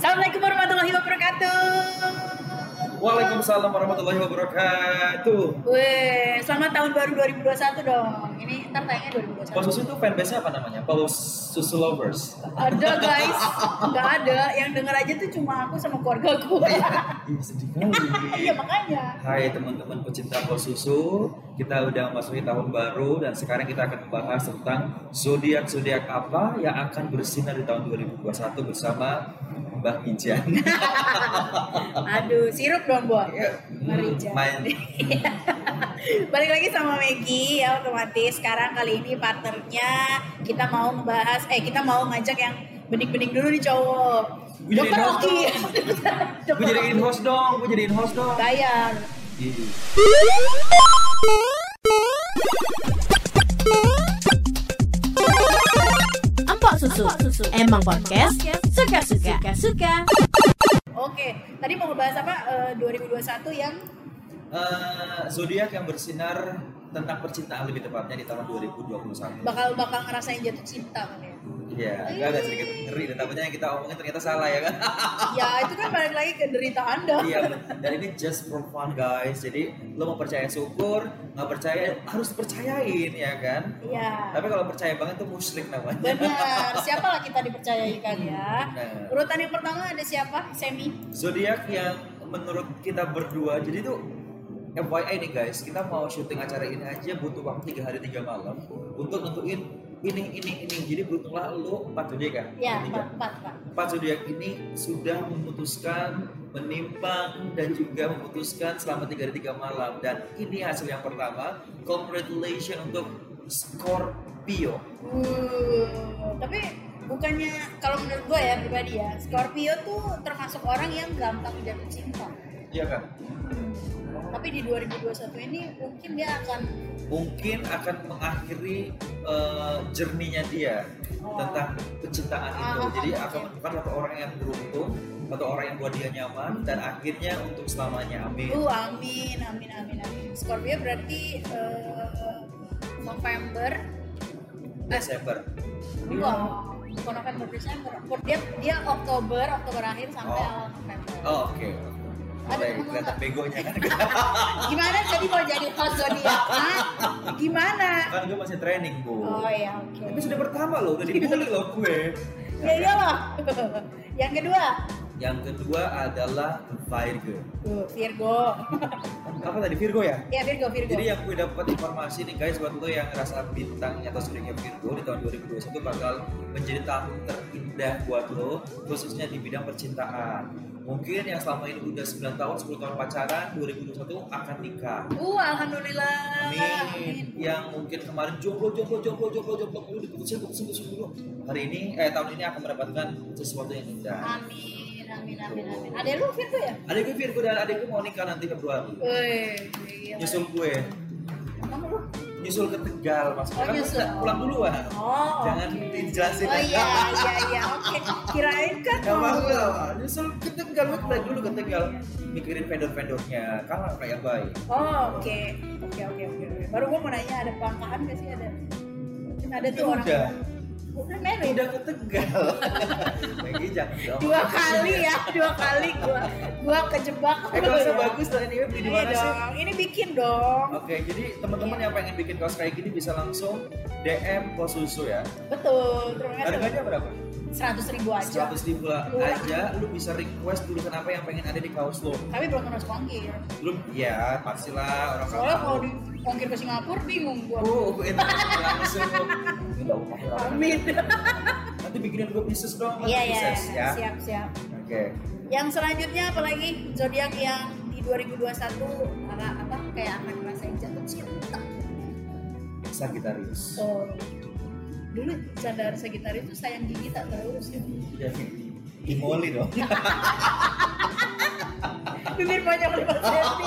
Assalamualaikum warahmatullahi wabarakatuh. Waalaikumsalam warahmatullahi wabarakatuh. Weh, selamat tahun baru 2021 dong. Ini ntar tayangnya 2021. Pak Susu itu fanbase apa namanya? Pak Susu Lovers. Ada guys, nggak ada. Yang denger aja tuh cuma aku sama keluarga gue. Iya sedih kali. Iya makanya. Hai teman-teman pecinta Pol Susu, kita udah memasuki tahun baru dan sekarang kita akan membahas tentang zodiak-zodiak apa yang akan bersinar di tahun 2021 bersama Mbak Ijan. Aduh, sirup dong, Bo. Mari, Jan. Main Balik lagi sama Maggie ya otomatis sekarang kali ini partnernya kita mau membahas eh kita mau ngajak yang bening-bening dulu nih cowok. Gue jadi host Oki. gue jadiin host dong, gue jadiin host dong. Bayar. Iya. Susu. Emang podcast suka-suka. Suka. Oke, tadi mau ngebahas apa? Eh, 2021 yang Eh, zodiak yang bersinar tentang percintaan lebih tepatnya di tahun 2021. bakal bakal ngerasain jatuh cinta kan ya. Iya, agak agak sedikit ngeri dan takutnya yang kita omongin ternyata salah ya kan? ya itu kan balik lagi ke derita Anda. iya, dan ini just for fun guys. Jadi lo mau percaya syukur, nggak percaya harus dipercayain ya kan? Iya. Tapi kalau percaya banget tuh musyrik namanya. Benar. Siapa lah kita dipercayai kan ya? Benar. Urutan yang pertama ada siapa? Semi. Zodiak yang menurut kita berdua, jadi tuh FYI nih guys, kita mau syuting acara ini aja butuh waktu tiga hari tiga malam untuk nentuin ini ini ini. Jadi beruntunglah lo empat zodiak kan? Ya, Tiga. empat, empat, Pak. Empat zodiak ini sudah memutuskan menimpang dan juga memutuskan selama tiga hari tiga malam dan ini hasil yang pertama congratulations untuk Scorpio Uh, tapi bukannya kalau menurut gue ya pribadi ya, Scorpio tuh termasuk orang yang gampang jatuh cinta. iya kan Tapi di 2021 ini mungkin dia akan mungkin akan mengakhiri eh, journey-nya dia Oh. tentang pencintaan itu Ah, jadi oke. akan menemukan satu orang yang beruntung atau orang yang buat dia nyaman dan akhirnya untuk selamanya amin uh amin amin amin amin. Scorpio berarti eh, November Desember Wah, bukan November Desember. Dia dia Oktober, Oktober akhir sampai Oh. awal November. oh oke Ada temen kelihatan begonya kan Gimana jadi mau jadi host zodiak? Gimana? kan gue masih training bu Oh ya, oke. Tapi sudah pertama loh, udah dibully loh gue. Ya iyalah. Yang kedua, Yang kedua adalah Virgo. tuh Virgo. Apa tadi Virgo ya? ya Virgo, Virgo. Jadi yang gue dapat informasi nih guys buat lo yang ngerasa bintangnya atau zodiaknya Virgo di tahun 2021 bakal menjadi tahun terindah buat lo khususnya di bidang percintaan. Mungkin yang selama ini udah 9 tahun, 10 tahun pacaran, 2021 akan nikah. Uh, alhamdulillah. Amin. Yang mungkin kemarin jomblo, jomblo, jomblo, jomblo, jomblo, dulu diputusin, putusin, putusin dulu. Hari ini, eh tahun ini akan mendapatkan sesuatu yang indah. Amin, amin, amin, amin. Ada lu Virgo ya? Adikku Virgo dan adikku mau nikah nanti Februari. Wih, gila. Nyusul gue, Kamu lu? nyusul ke Tegal maksudnya Oh, kan nyusul. pulang duluan. Oh. Jangan oke. dijelasin. Oh iya, iya, iya. Oke. Kirain kan Gak mau- mau lah, nyusul ke Tegal, gue balik dulu ke Tegal mikirin vendor-vendornya, kalah kayak baik. Oh, oke. Oke, oke, oke. oke. Baru gue mau nanya ada pangkahan gak sih ada? Ada tuh orang. Udah. Udah married. Udah ke Tegal. Lagi jangan dong. Dua kali ya, dua kali gua gua kejebak. Eh kaosnya bagus lah ini beli di Iya mana sih? Ini bikin dong. Oke, jadi teman-teman yang pengen bikin kaos kayak gini bisa langsung DM Pos Susu ya. Betul. Terima kasih. Harganya berapa? Seratus ribu aja. 100 ribu Murah. aja, lu bisa request tulisan apa yang pengen ada di kaos lo. Tapi belum kena ongkir. Belum, ya pastilah orang Soalnya kalau di ongkir ke Singapura bingung gua. Oh, langsung. Ya. Amin. Nanti bikinin gue bisnis dong, Iya iya. bisnis ya. Siap siap. Oke. Yang selanjutnya apalagi zodiak yang di 2021 apa, apa kayak akan ngerasain jatuh cinta. Sagittarius. Oh. Dulu sadar Sagittarius itu sayang gigi tak terurus ya. Ya, Imoli dong. Bibir panjang lima senti.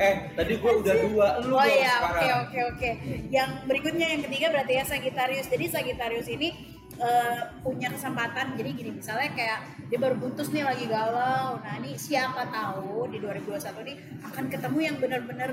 Eh, tadi gue udah dua, lu Oh iya, oke oke oke. Yang berikutnya yang ketiga berarti ya Sagittarius. Jadi Sagittarius ini eh, punya kesempatan. Jadi gini misalnya kayak dia baru putus nih lagi galau. Nah ini siapa tahu di 2021 ini akan ketemu yang benar-benar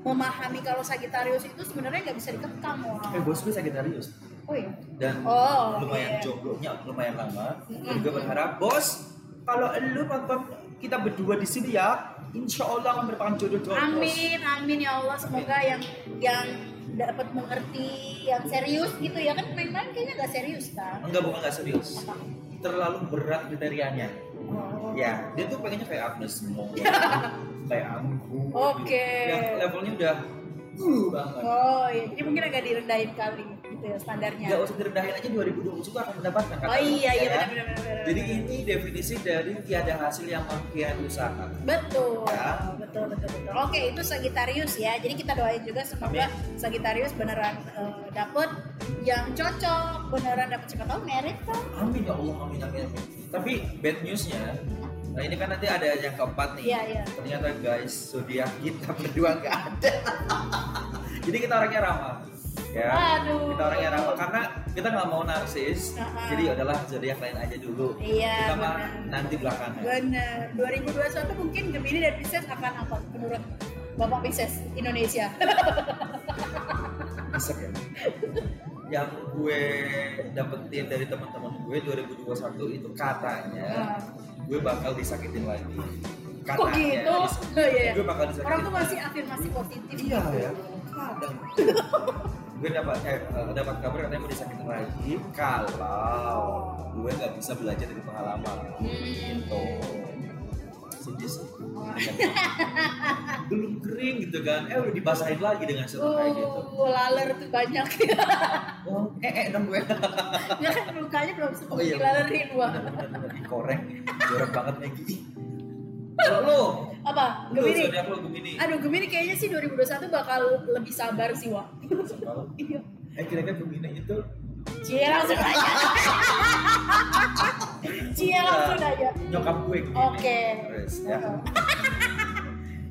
memahami kalau Sagittarius itu sebenarnya nggak bisa dikekang Eh, orang. bos gue Sagittarius. Oh iya. dan Oh, lumayan iya. jomblonya lumayan lama. Mm-mm. Dan gue berharap bos kalau lu nonton kita berdua di sini ya, insya Allah akan merupakan jodoh-jodoh. bos. Amin, amin ya Allah. Semoga yang yang dapat mengerti, yang serius gitu ya kan main-main kayaknya nggak serius kan? Enggak bukan nggak serius, terlalu berat kriterianya. Oh. Ya, dia tuh pengennya kayak Agnes Mo, kayak Anggu. Oke. Yang levelnya udah uh banget. Oh iya, jadi mungkin agak direndahin kali gitu ya standarnya. Gak usah direndahin aja 2020 akan mendapatkan. kata Oh iya iya ya benar benar benar. Jadi ini definisi dari tiada hasil yang makin usaha. betul, Ya. betul betul betul. Oke itu Sagittarius ya. Jadi kita doain juga semoga Sagittarius beneran eh, dapet yang cocok, beneran dapet siapa tahu merit kan? Amin ya Allah, amin amin. amin. Tapi bad newsnya, nah ini kan nanti ada yang keempat nih. Iya iya. Ternyata guys, zodiak kita berdua nggak ada. Jadi kita orangnya ramah. Ya, Aduh. kita orangnya ramah karena kita nggak mau narsis. Uh-uh. Jadi adalah zodiak lain aja dulu. Iya, Kita mah benar. nanti belakangan. Bener. 2021 mungkin Gemini dan Pisces akan apa menurut Bapak Pisces Indonesia? Isek ya. Yang gue dapetin dari teman-teman gue 2021 itu katanya Nah, gue bakal disakitin lagi. Kok gitu? Oh, iya. Gue bakal disakitin. Orang tuh masih afirmasi positif. Iya ya. Kadang. gue dapat eh, eh, dapat kabar katanya mau disakitin lagi kalau gue nggak bisa belajar dari pengalaman. Gitu. Sedih sih. Belum kering gitu kan. Eh udah dibasahin lagi dengan seru kayak gitu. Oh, laler tuh banyak ya. Oh, eh eh dong gue. ya kan lukanya belum sembuh Oh, iya. dilalerin wah. Dikoreng. Jorok banget Maggie. Lo, Apa? Gemini. zodiak lo Gemini. Aduh, Gemini kayaknya sih 2021 bakal lebih sabar sih, Wak. Iya. Eh kira-kira Gemini itu Cie langsung aja. Cie langsung aja. nyokap gue. Oke. Terus, ya.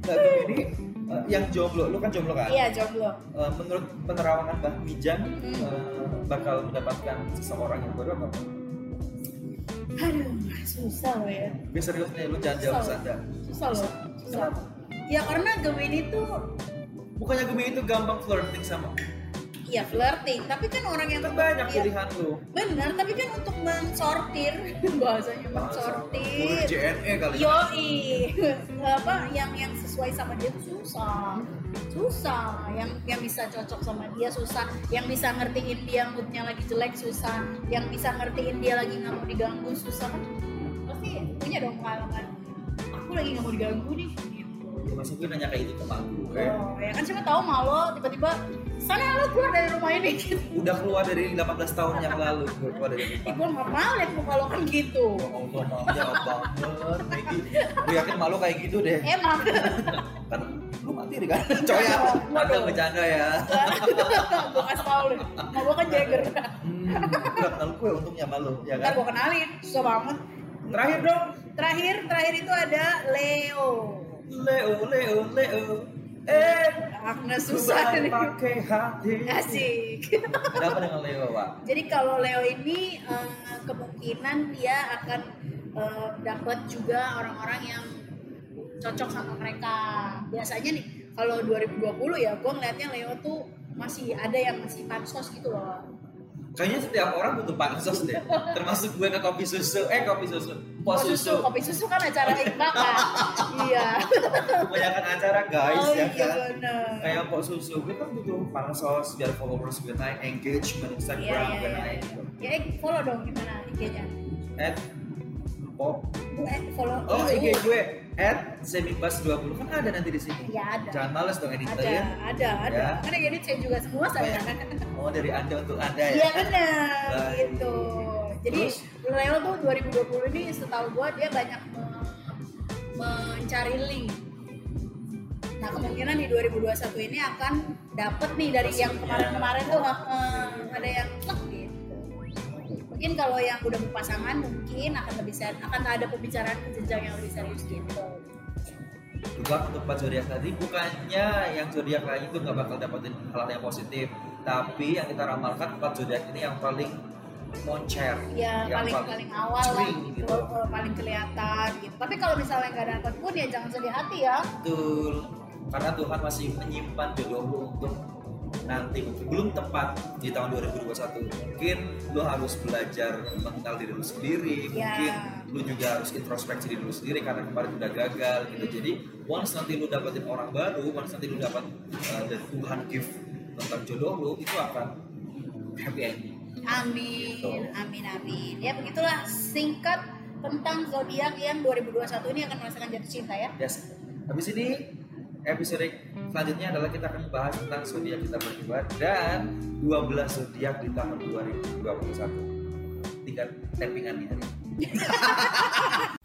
Nah, Gemini eh, yang jomblo, lo kan jomblo kan? Iya, jomblo. Eh, menurut penerawangan Mbah Mijan Hmm. eh, bakal mendapatkan seseorang yang baru apa? Aduh, susah loh ya. Gue serius nih, lo jangan jawab Susah. sanda. Susah loh. Susah. Ya karena Gemini tuh Bukannya Gemini itu gampang flirting sama ya flirting, tapi kan orang yang kan banyak ya, pilihan lo. Benar, tapi kan untuk mensortir bahasanya mensortir. JNE kali. ya. Yoi, apa yang yang sesuai sama dia tuh susah, susah. Yang yang bisa cocok sama dia susah. Yang bisa ngertiin dia moodnya lagi jelek susah. Yang bisa ngertiin dia lagi nggak mau diganggu susah kan? Pasti punya dong pengalaman. Aku lagi nggak mau diganggu nih. Gitu. Ya, masa gue nanya kayak gitu ke mak gue. Oh, ya kan siapa tahu malo tiba-tiba sana lo keluar dari rumah ini gitu. Udah keluar dari 18 tahun yang lalu, gue keluar dari rumah. gue nggak mau lihat muka lo kan gitu. Ya Allah, mamanya banget, Maggie. Gue yakin malu kayak gitu deh. Emang. Kan lu mati deh kan, coy ya. Ada bercanda ya. gue kasih tau lu. Mau gue kan Jagger. Hmm, udah kenal gue untungnya malu, ya Ntar kan? gue kenalin, susah banget. Terakhir dong, Terakhir, terakhir itu ada Leo. Leo, Leo, Leo. Eh, Agnes susah nih. pakai hati. Asik. Kenapa dengan Leo, Pak? Jadi kalau Leo ini eh, kemungkinan dia akan eh, dapat juga orang-orang yang cocok sama mereka. Biasanya nih kalau 2020 ya, gue ngeliatnya Leo tuh masih ada yang masih pansos gitu loh. Kayaknya setiap orang butuh pansos deh. Termasuk gue ke kopi susu. Eh, kopi susu. Pos susu. kopi susu kan acara Iqbal kan. iya. Kebanyakan acara guys, oh ya iya kan? bener. kayak pok susu gue kan butuh pansos biar followers gue naik engagement Instagram Iya, iya, gue iya. naik gitu. Ya, eh, follow dong gimana IG-nya? at pop eh, follow. oh. IG gue at semibas 20 kan ada nanti di sini Ya ada. jangan males dong ada, editnya ada, ada. Ya. Karena yang edit saya juga semua saya. oh dari anda untuk anda ya Iya benar, gitu. Jadi? Leo tuh 2020 ini setahu gua dia banyak me- mencari link. Nah kemungkinan di 2021 ini akan dapet nih dari yang kemarin-kemarin tuh eh, ada yang plek gitu. Mungkin kalau yang udah berpasangan mungkin akan lebih ser- akan ada pembicaraan ke jenjang yang lebih serius gitu. juga untuk empat zodiak tadi bukannya yang zodiak lain itu nggak bakal dapetin hal-hal yang positif tapi yang kita ramalkan empat zodiak ini yang paling moncer Ya yang paling paling awal lah, gitu. eh, paling kelihatan gitu. Tapi kalau misalnya nggak dapet pun ya jangan sedih hati ya. betul. Karena Tuhan masih menyimpan jodohmu untuk nanti. Mungkin belum tepat di tahun 2021 mungkin lu harus belajar mengenal diri lu sendiri. Ya. mungkin lu juga harus introspeksi diri lu sendiri karena kemarin udah gagal gitu. Jadi once nanti lu dapetin orang baru once nanti lu dapat uh, dari Tuhan gift tentang jodoh lu itu akan happy ending Amin, Gitu. amin, amin. Ya begitulah singkat tentang zodiak yang 2021 ini akan merasakan jatuh cinta ya. Yes. Habis ini episode selanjutnya adalah kita akan membahas tentang zodiak kita berdua dan 12 zodiak di tahun 2021. Tinggal tappingan nih hari. ini.